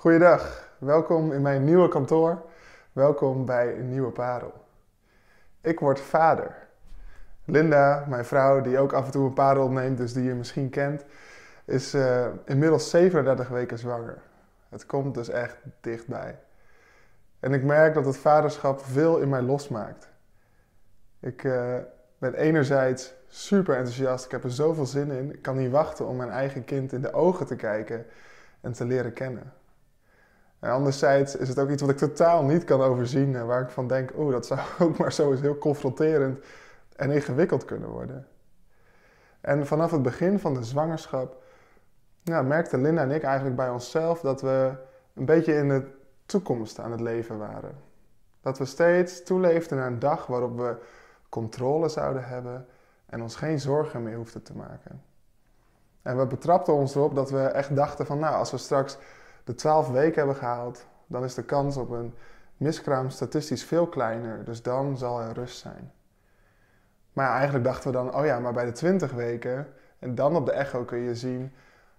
Goeiedag, welkom in mijn nieuwe kantoor. Welkom bij een nieuwe parel. Ik word vader. Linda, mijn vrouw, die ook af en toe een parel opneemt, dus die je misschien kent, is uh, inmiddels 37 weken zwanger. Het komt dus echt dichtbij. En ik merk dat het vaderschap veel in mij losmaakt. Ik uh, ben enerzijds super enthousiast, ik heb er zoveel zin in. Ik kan niet wachten om mijn eigen kind in de ogen te kijken en te leren kennen. En anderzijds is het ook iets wat ik totaal niet kan overzien en waar ik van denk, oeh, dat zou ook maar zo eens heel confronterend en ingewikkeld kunnen worden. En vanaf het begin van de zwangerschap ja, merkten Linda en ik eigenlijk bij onszelf dat we een beetje in de toekomst aan het leven waren. Dat we steeds toeleefden naar een dag waarop we controle zouden hebben en ons geen zorgen meer hoefden te maken. En we betrapten ons erop dat we echt dachten van nou, als we straks de 12 weken hebben gehaald, dan is de kans op een miskraam statistisch veel kleiner. Dus dan zal er rust zijn. Maar eigenlijk dachten we dan, oh ja, maar bij de 20 weken en dan op de echo kun je zien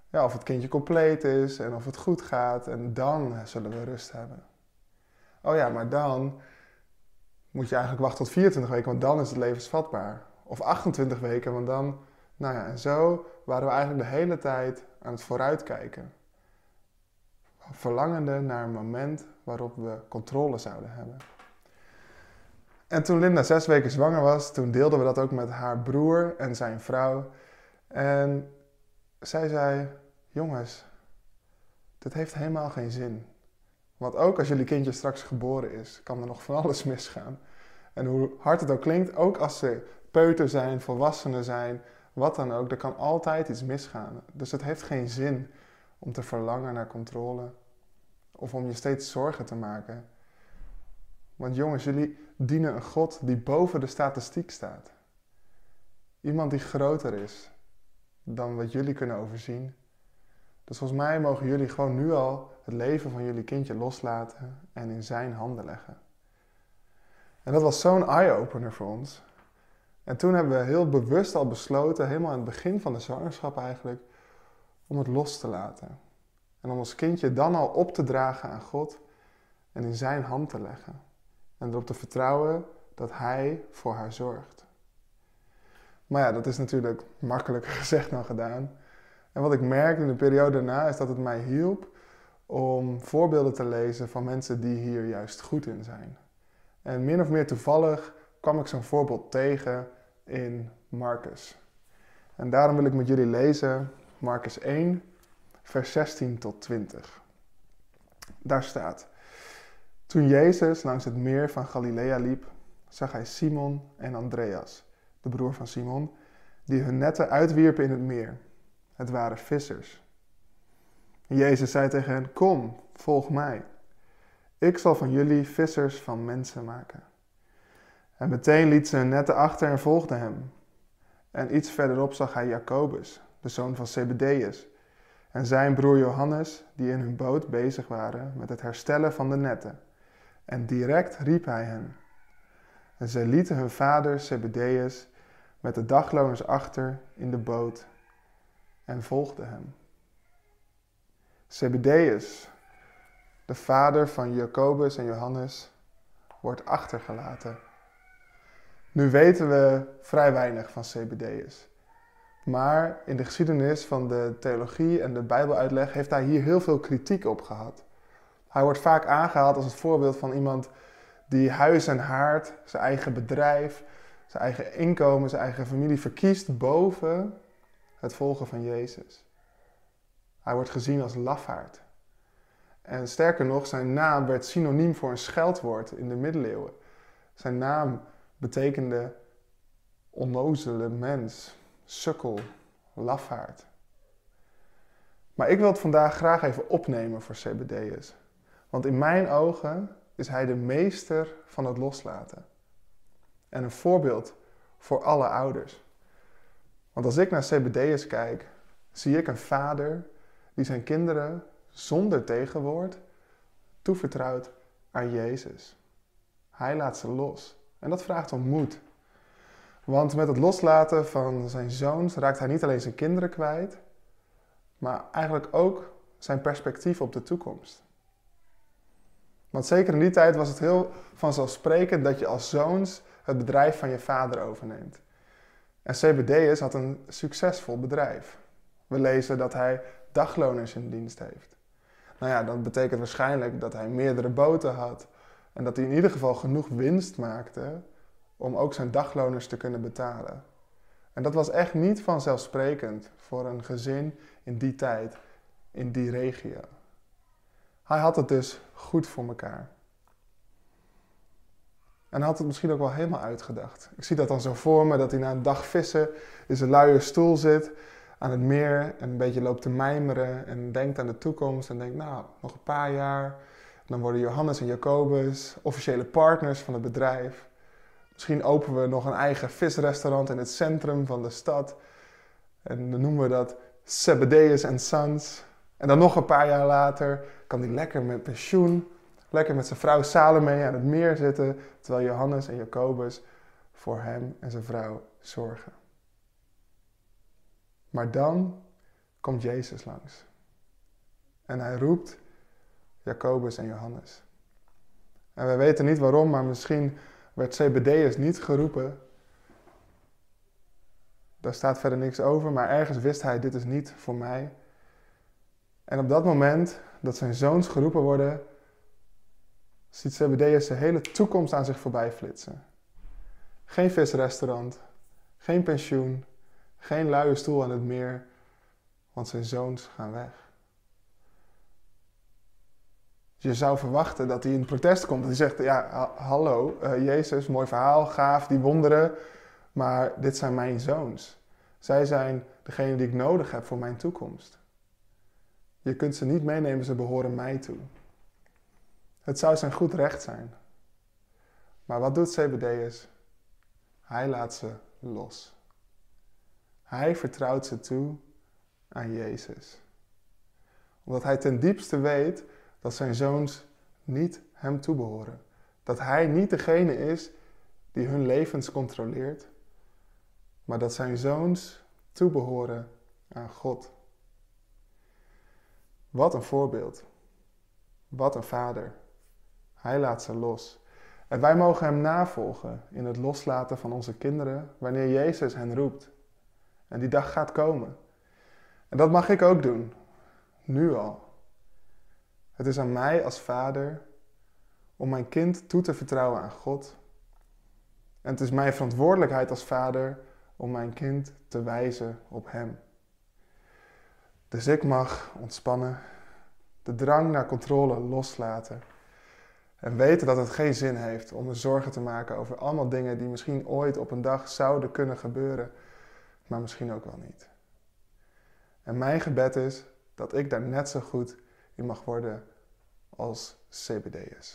ja, of het kindje compleet is en of het goed gaat. En dan zullen we rust hebben. Oh ja, maar dan moet je eigenlijk wachten tot 24 weken, want dan is het levensvatbaar. Of 28 weken, want dan, nou ja, en zo waren we eigenlijk de hele tijd aan het vooruitkijken. Verlangende naar een moment waarop we controle zouden hebben. En toen Linda zes weken zwanger was, toen deelden we dat ook met haar broer en zijn vrouw. En zij zei: Jongens, dit heeft helemaal geen zin. Want ook als jullie kindje straks geboren is, kan er nog van alles misgaan. En hoe hard het ook klinkt, ook als ze peuter zijn, volwassenen zijn, wat dan ook, er kan altijd iets misgaan. Dus het heeft geen zin om te verlangen naar controle of om je steeds zorgen te maken. Want jongens, jullie dienen een God die boven de statistiek staat. Iemand die groter is dan wat jullie kunnen overzien. Dus volgens mij mogen jullie gewoon nu al het leven van jullie kindje loslaten en in zijn handen leggen. En dat was zo'n eye-opener voor ons. En toen hebben we heel bewust al besloten, helemaal aan het begin van de zwangerschap eigenlijk, om het los te laten. En om ons kindje dan al op te dragen aan God en in zijn hand te leggen. En erop te vertrouwen dat hij voor haar zorgt. Maar ja, dat is natuurlijk makkelijker gezegd dan gedaan. En wat ik merkte in de periode daarna is dat het mij hielp om voorbeelden te lezen van mensen die hier juist goed in zijn. En min of meer toevallig kwam ik zo'n voorbeeld tegen in Marcus. En daarom wil ik met jullie lezen Marcus 1, vers 16 tot 20. Daar staat: Toen Jezus langs het meer van Galilea liep, zag hij Simon en Andreas, de broer van Simon, die hun netten uitwierpen in het meer. Het waren vissers. Jezus zei tegen hen: Kom, volg mij. Ik zal van jullie vissers van mensen maken. En meteen liet ze hun netten achter en volgde hem. En iets verderop zag hij Jacobus, de zoon van Zebedeus, en zijn broer Johannes, die in hun boot bezig waren met het herstellen van de netten. En direct riep hij hen. En zij lieten hun vader Zebedeus met de dagloners achter in de boot en volgden hem. Zebedeus, de vader van Jacobus en Johannes, wordt achtergelaten. Nu weten we vrij weinig van Zebedeus. Maar in de geschiedenis van de theologie en de Bijbeluitleg heeft hij hier heel veel kritiek op gehad. Hij wordt vaak aangehaald als het voorbeeld van iemand die huis en haard, zijn eigen bedrijf, zijn eigen inkomen, zijn eigen familie verkiest boven het volgen van Jezus. Hij wordt gezien als lafaard. En sterker nog, zijn naam werd synoniem voor een scheldwoord in de middeleeuwen. Zijn naam betekende onnozele mens, sukkel, lafaard. Maar ik wil het vandaag graag even opnemen voor Zebedeus. Want in mijn ogen is hij de meester van het loslaten. En een voorbeeld voor alle ouders. Want als ik naar Zebedeus kijk, zie ik een vader die zijn kinderen zonder tegenwoord toevertrouwt aan Jezus. Hij laat ze los. En dat vraagt om moed. Want met het loslaten van zijn zoons raakt hij niet alleen zijn kinderen kwijt, maar eigenlijk ook zijn perspectief op de toekomst. Want zeker in die tijd was het heel vanzelfsprekend dat je als zoons het bedrijf van je vader overneemt. En CBD'us had een succesvol bedrijf. We lezen dat hij dagloners in dienst heeft. Nou ja, dat betekent waarschijnlijk dat hij meerdere boten had en dat hij in ieder geval genoeg winst maakte om ook zijn dagloners te kunnen betalen. En dat was echt niet vanzelfsprekend voor een gezin in die tijd, in die regio. Hij had het dus goed voor elkaar. En had het misschien ook wel helemaal uitgedacht. Ik zie dat dan zo voor me, dat hij na een dag vissen in zijn luie stoel zit aan het meer en een beetje loopt te mijmeren en denkt aan de toekomst en denkt, nou, nog een paar jaar, dan worden Johannes en Jacobus officiële partners van het bedrijf. Misschien openen we nog een eigen visrestaurant in het centrum van de stad. En dan noemen we dat Zebedeus en Sons. En dan nog een paar jaar later kan hij lekker met pensioen, lekker met zijn vrouw Salome aan het meer zitten, terwijl Johannes en Jacobus voor hem en zijn vrouw zorgen. Maar dan komt Jezus langs. En hij roept Jacobus en Johannes. En we weten niet waarom, maar misschien werd CBD'ers niet geroepen. Daar staat verder niks over, maar ergens wist hij, dit is niet voor mij. En op dat moment dat zijn zoons geroepen worden, ziet CBD'ers zijn hele toekomst aan zich voorbij flitsen. Geen visrestaurant, geen pensioen, geen luie stoel aan het meer, want zijn zoons gaan weg. Je zou verwachten dat hij in protest komt. Dat hij zegt, ja, hallo, uh, Jezus, mooi verhaal, gaaf, die wonderen, maar dit zijn mijn zoons. Zij zijn degene die ik nodig heb voor mijn toekomst. Je kunt ze niet meenemen, ze behoren mij toe. Het zou zijn goed recht zijn. Maar wat doet CBD'ers? Hij laat ze los. Hij vertrouwt ze toe aan Jezus. Omdat hij ten diepste weet dat zijn zoons niet hem toebehoren. Dat hij niet degene is die hun levens controleert, maar dat zijn zoons toebehoren aan God. Wat een voorbeeld. Wat een vader. Hij laat ze los. En wij mogen hem navolgen in het loslaten van onze kinderen wanneer Jezus hen roept. En die dag gaat komen. En dat mag ik ook doen. Nu al. Het is aan mij als vader om mijn kind toe te vertrouwen aan God. En het is mijn verantwoordelijkheid als vader om mijn kind te wijzen op Hem. Dus ik mag ontspannen, de drang naar controle loslaten en weten dat het geen zin heeft om me zorgen te maken over allemaal dingen die misschien ooit op een dag zouden kunnen gebeuren maar misschien ook wel niet. En mijn gebed is dat ik daar net zo goed in mag worden als CBD'ers.